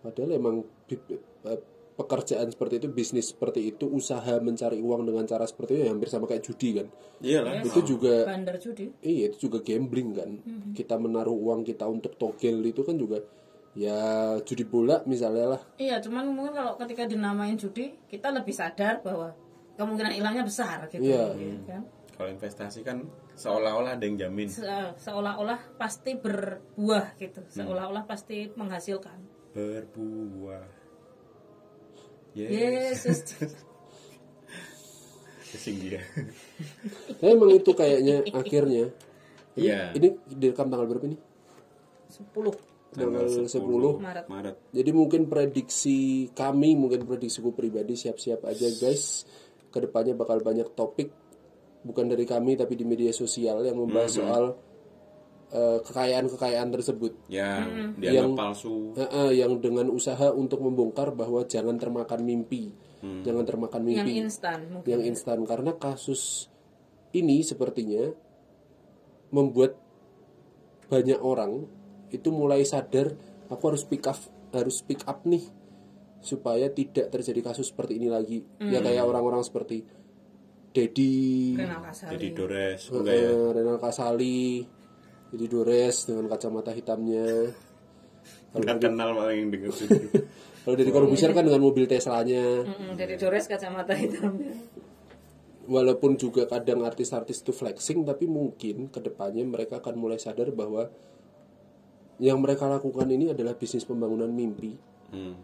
padahal emang bi- eh, pekerjaan seperti itu bisnis seperti itu usaha mencari uang dengan cara seperti itu ya hampir sama kayak judi kan? Iyalah. itu juga bandar judi. Iya itu juga gambling kan? Kita menaruh uang kita untuk togel itu kan juga ya judi bola misalnya lah. Iya cuman mungkin kalau ketika dinamain judi kita lebih sadar bahwa kemungkinan hilangnya besar gitu Iya. gitu kan? Kalau investasi kan seolah-olah ada yang jamin. Se- seolah-olah pasti berbuah gitu. Seolah-olah pasti menghasilkan. Berbuah. Yesus (laughs) Pusing dia. Tapi emang itu kayaknya akhirnya ini, Iya. ini direkam tanggal berapa nih 10 tanggal 10 Maret Maret. Jadi mungkin prediksi kami, mungkin prediksiku pribadi siap-siap aja guys. ke depannya bakal banyak topik bukan dari kami tapi di media sosial yang membahas soal eh, kekayaan-kekayaan tersebut. Yang dianggap Yang- palsu. Eh, eh, yang dengan usaha untuk membongkar bahwa jangan termakan mimpi. Jangan termakan yang mimpi instan mungkin. Yang instan karena kasus ini sepertinya membuat banyak orang itu mulai sadar aku harus pick up harus pick up nih supaya tidak terjadi kasus seperti ini lagi. Ya kayak orang-orang seperti Dedi Renal Kasali. jadi Dores ya? Eh, Renal Kasali jadi Dores dengan kacamata hitamnya. Nggak kenal paling denger (laughs) kalau dari Corbusier kan dengan mobil Teslanya. Mm-mm, dari Dores kacamata hitamnya. Walaupun juga kadang artis-artis itu flexing tapi mungkin ke depannya mereka akan mulai sadar bahwa yang mereka lakukan ini adalah bisnis pembangunan mimpi. Hmm.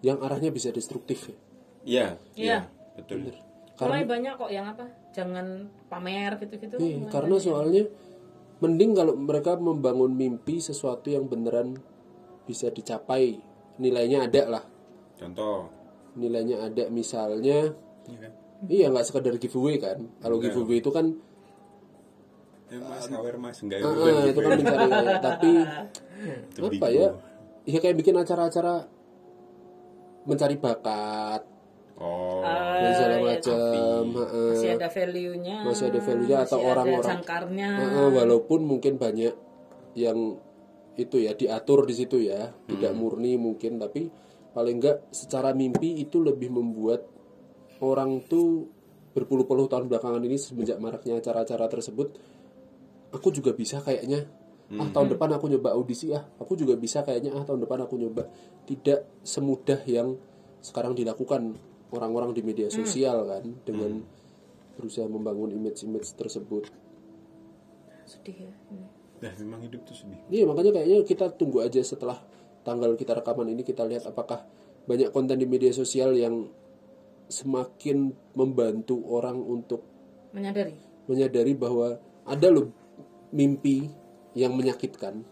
yang arahnya bisa destruktif ya. iya. Iya. iya betul. Mulai banyak kok yang apa? Jangan pamer gitu-gitu. Iya, karena banyak. soalnya mending kalau mereka membangun mimpi sesuatu yang beneran bisa dicapai. Nilainya ada lah. Contoh. Nilainya ada. Misalnya Iya kan? iya nggak sekedar giveaway kan? Kalau giveaway itu kan ya mas hawer mas. Enggak ah, bukan ah, gitu itu kan mencari tapi Itu apa bingung. ya? Ya kayak bikin acara-acara mencari bakat oh. Dan segala iya, macam heeh. masih ada value-nya. Masih ada value-nya atau masih orang-orang Heeh, walaupun mungkin banyak yang itu ya diatur di situ ya. Tidak murni mungkin tapi paling enggak secara mimpi itu lebih membuat orang tuh berpuluh-puluh tahun belakangan ini semenjak maraknya acara-acara tersebut aku juga bisa kayaknya. Ah tahun depan aku nyoba audisi ah. Aku juga bisa kayaknya ah tahun depan aku nyoba. Tidak semudah yang sekarang dilakukan orang-orang di media sosial kan dengan berusaha membangun image-image tersebut sedih ya ini. Nah, memang hidup tuh sedih. Iya makanya kayaknya kita tunggu aja setelah tanggal kita rekaman ini kita lihat apakah banyak konten di media sosial yang semakin membantu orang untuk menyadari menyadari bahwa ada loh mimpi yang menyakitkan.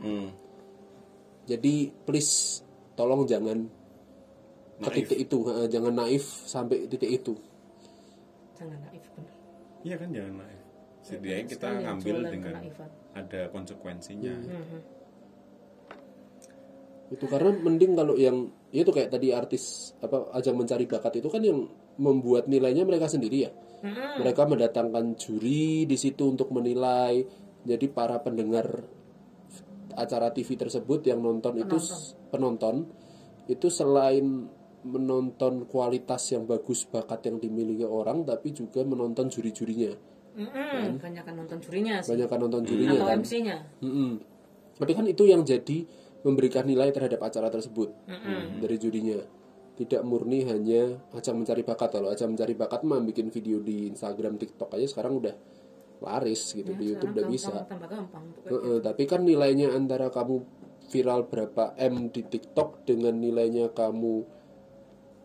Hmm. Jadi please tolong jangan ke Naif. titik itu, ha, jangan naif sampai titik itu. jangan naif benar Iya kan jangan naif. Setidaknya kita ngambil dengan kenaifan. ada konsekuensinya. Itu karena mending kalau yang ya itu kayak tadi artis apa ajang mencari bakat itu kan yang membuat nilainya mereka sendiri ya. Mereka mendatangkan juri di situ untuk menilai. Jadi para pendengar acara TV tersebut yang nonton itu s- penonton itu selain menonton kualitas yang bagus bakat yang dimiliki orang tapi juga menonton juri-jurinya. Mm-mm, banyak kan nonton jurinya sih Banyak kan nonton jurinya atau kan. MC-nya Mm-mm. Tapi kan itu yang jadi memberikan nilai terhadap acara tersebut dari jurinya. Tidak murni hanya ajang mencari bakat. Kalau ajang mencari bakat mah bikin video di Instagram, TikTok aja sekarang udah laris gitu di YouTube udah bisa. gampang, pokoknya. Heeh, tapi kan nilainya antara kamu viral berapa M di TikTok dengan nilainya kamu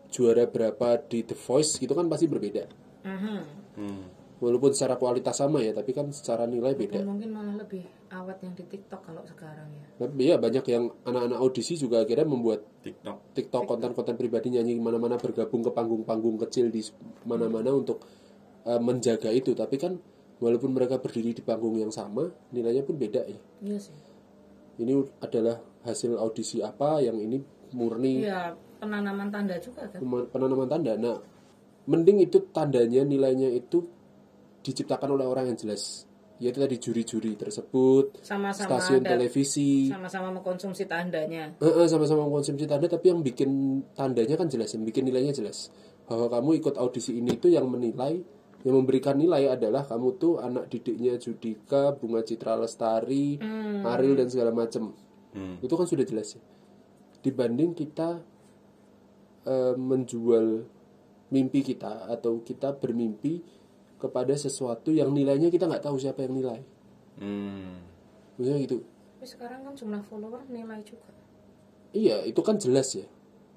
juara berapa di The Voice gitu kan pasti berbeda. Mhm. Hmm. Walaupun secara kualitas sama ya, tapi kan secara nilai beda. Dan mungkin malah lebih awet yang di TikTok kalau sekarang ya Tapi ya banyak yang anak-anak audisi juga akhirnya membuat TikTok. TikTok konten-konten pribadi nyanyi mana-mana bergabung ke panggung-panggung kecil di mana-mana untuk uh, menjaga itu. Tapi kan walaupun mereka berdiri di panggung yang sama, nilainya pun beda ya. iya sih Ini adalah hasil audisi apa yang ini murni iya penanaman tanda juga kan? Penanaman tanda. Nah, mending itu tandanya nilainya itu diciptakan oleh orang yang jelas. Yaitu tadi juri-juri tersebut, sama-sama stasiun ada televisi, sama-sama mengkonsumsi tandanya. Heeh, sama-sama mengkonsumsi tanda tapi yang bikin tandanya kan jelas yang bikin nilainya jelas. Bahwa kamu ikut audisi ini tuh yang menilai yang memberikan nilai adalah kamu tuh anak didiknya Judika Bunga Citra Lestari Ariel dan segala macem. Hmm. itu kan sudah jelas ya. Dibanding kita eh, menjual mimpi kita atau kita bermimpi kepada sesuatu yang nilainya kita nggak tahu siapa yang nilai Hmm. Maksudnya gitu tapi sekarang kan jumlah follower nilai juga Iya, itu kan jelas ya.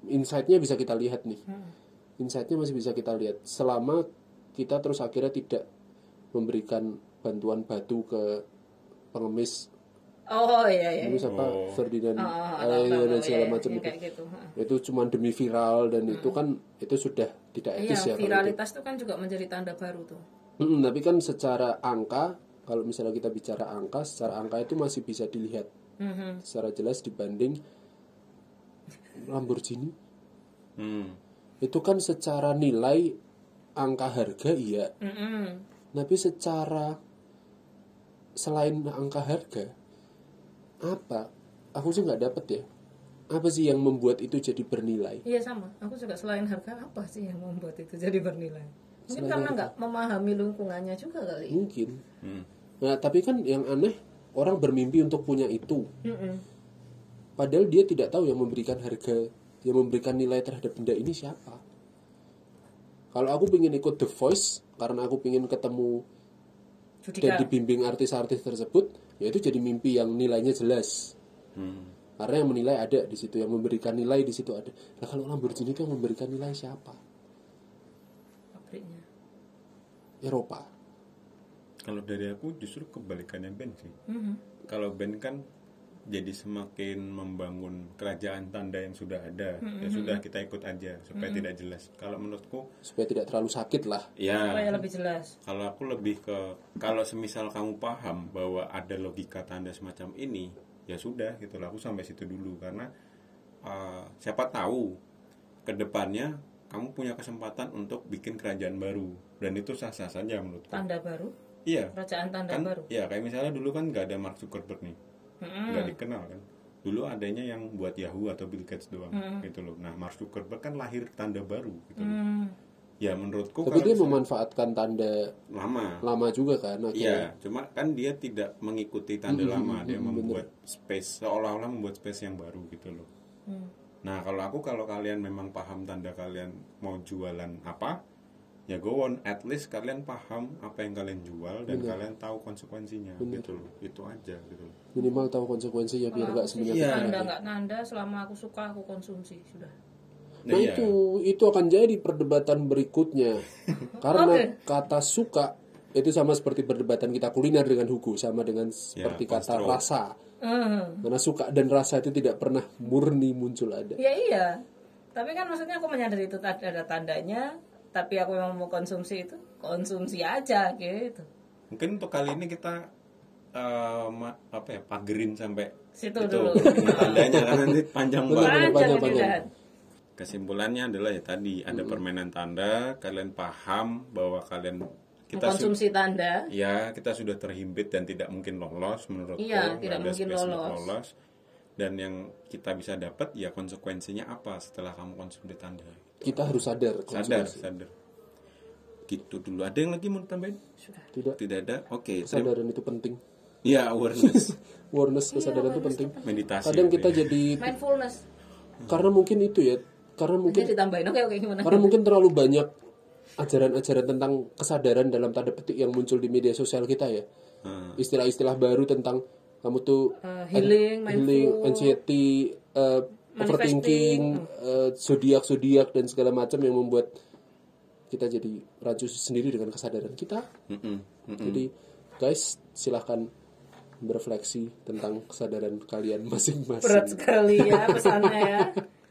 Insight-nya bisa kita lihat nih. Insight-nya masih bisa kita lihat. Selama kita terus akhirnya tidak memberikan bantuan batu ke pengemis Oh iya iya. Dulu siapa Ferdinand Oh, eh, tahu, dan segala iya, macam yang itu. gitu. Itu cuma demi viral dan itu kan itu sudah tidak Iya, etis ya kalau itu. viralitas itu kan juga menjadi tanda baru tuh. Mm, tapi kan secara angka kalau misalnya kita bicara angka, secara angka itu masih bisa dilihat Mhm. secara jelas dibanding Lamborghini. Hmm. Itu kan secara nilai angka harga iya, Mm-mm. tapi secara selain angka harga apa? Aku sih nggak dapet ya. Apa sih yang membuat itu jadi bernilai? Iya sama. Aku juga selain harga apa sih yang membuat itu jadi bernilai? Mungkin karena nggak memahami lingkungannya juga kali. Mungkin. Hmm. Nah, tapi kan yang aneh orang bermimpi untuk punya itu. Mm-mm. Padahal dia tidak tahu yang memberikan harga, yang memberikan nilai terhadap benda ini siapa. Kalau aku ingin ikut The Voice karena aku ingin ketemu dan Judika. dibimbing artis-artis tersebut, ya itu jadi mimpi yang nilainya jelas. Hmm. Karena yang menilai ada di situ, yang memberikan nilai di situ ada. Nah kalau Lamborghini itu yang memberikan nilai siapa? pabriknya. Eropa. Kalau dari aku justru kebalikannya band sih. Mhm. Kalau band kan jadi semakin membangun kerajaan tanda yang sudah ada. Ya sudah kita ikut aja supaya tidak jelas. Kalau menurutku Supaya tidak terlalu sakit lah. ya Supaya lebih jelas. kalau aku lebih ke kalau semisal kamu paham bahwa ada logika tanda semacam ini ya sudah gitu lah aku sampai situ dulu karena uh, siapa tahu ke depannya kamu punya kesempatan untuk bikin kerajaan baru dan itu sah sah saja menurutku Tanda baru, iya kerajaan tanda kan baru. ya kayak misalnya dulu kan nggak ada Mark Zuckerberg nih Mm-mm. nggak dikenal kan dulu adanya yang buat Yahoo atau Bill Gates doang gitu loh nah Mark Zuckerberg kan lahir tanda baru gitu loh. Hmm. ya menurutku Tapi dia memanfaatkan tanda lama lama juga kan akhirnya. Iya, cuma kan dia tidak mengikuti tanda lama, dia membuat space seolah-olah membuat space yang baru gitu loh. Hmm. Nah, kalau aku kalau kalian memang paham tanda kalian mau jualan apa, ya go on, at least kalian paham apa yang kalian jual dan kalian tahu konsekuensinya gitu loh. Itu aja gitu loh. Minimal tahu konsekuensinya biar nggak semuanya Iya. Tanda nggak tanda, selama aku suka aku konsumsi sudah. Nah iya. itu itu akan jadi perdebatan berikutnya (laughs) karena kata suka itu sama seperti perdebatan kita kuliner dengan Hugo sama dengan seperti kata konstro. rasa Hmm. karena suka dan rasa itu tidak pernah murni muncul ada Ya iya. Tapi kan maksudnya aku menyadari itu tadi ada tandanya, tapi aku memang mau konsumsi itu, konsumsi aja gitu. Mungkin untuk kali ini kita eh, ma- apa ya, pagerin sampai Situ itu dulu. tandanya karena nanti (laughs) panjang banget. Panjang panjang. Kesimpulannya adalah ya tadi ada permainan tanda, kalian paham bahwa kalian kita su- Mengkonsumsi tanda. ya kita sudah terhimpit dan tidak mungkin lolos menurutku Iya, tidak ada mungkin untuk lolos. dan yang kita bisa dapat ya konsekuensinya apa setelah kamu konsumsi tanda kita harus sadar sadar sadar gitu dulu ada yang lagi mau tambahin tidak tidak ada oke terima kesadaran itu penting ya awareness (laughs) awareness kesadaran itu penting meditasi kadang kita ya. jadi Mindfulness. karena mungkin itu ya karena mungkin Jadi ditambahin. Oke, oke gimana? Karena mungkin terlalu banyak ajaran-ajaran tentang kesadaran dalam tanda petik yang muncul di media sosial kita ya. Hmm. Istilah-istilah baru tentang kamu tuh Eh, healing, healing, mindful, anxiety, uh, overthinking, uh, zodiak zodiak dan segala macam yang membuat kita jadi rancu sendiri dengan kesadaran kita. Mm-mm, mm-mm. Jadi guys silahkan berefleksi tentang kesadaran kalian masing-masing. berat sekali ya pesannya ya.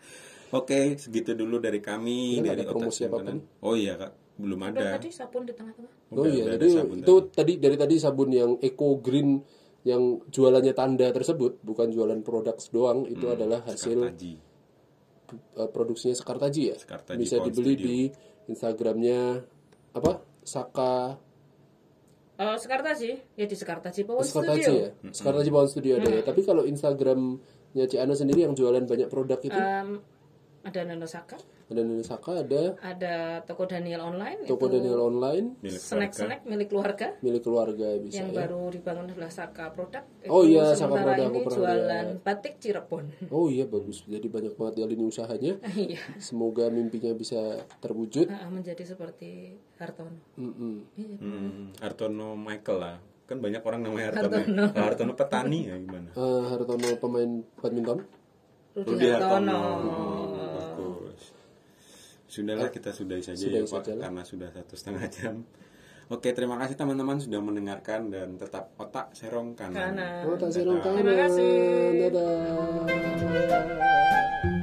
(laughs) oke segitu dulu dari kami Ya, nggak dari ada promosi Otak Simpanan. oh iya kak belum Udah ada tadi sabun di tengah-tengah. Oh iya, jadi itu tadi dari tadi sabun yang eco green yang jualannya tanda tersebut bukan jualan produk doang itu Hmm, adalah hasil Taji. uh, produksinya Sekartaji ya. Sekartaji Bisa Pound dibeli Studio. di Instagramnya apa? Saka Oh, Sekartaji, ya di Sekartaji Power Sekartaji Studio. ya. Sekartaji Pound Studio ada ya. Tapi kalau Instagramnya Ciana sendiri yang jualan banyak produk itu Em, ada Nanosaka, ada Nini Saka, ada ada toko Daniel Online, toko itu Daniel Online milik snack keluarga snack milik keluarga milik keluarga bisa yang ya. baru dibangun adalah Saka Produk. Oh Itu iya, Saka Produk, aku ini pernah jualan batik Cirebon. Oh iya bagus. Jadi banyak banget ya lini usahanya. (laughs) Iya, Semoga mimpinya bisa terwujud. Ah, menjadi seperti Hartono. Mm-mm. Hmm, Hartono Michael lah. Kan banyak orang namanya Hartono. Hartono, Hartono petani ya gimana? Eh, Hartono pemain badminton. Rudi Hartono. Bagus. Sudahlah kita sudahi saja Sudahi ya Pak saja lah. karena sudah satu setengah jam. Oke, terima kasih teman-teman sudah mendengarkan dan tetap otak serong kanan. Kanan. Oh, tak serong Dadah. kanan. Terima kasih. Dadah.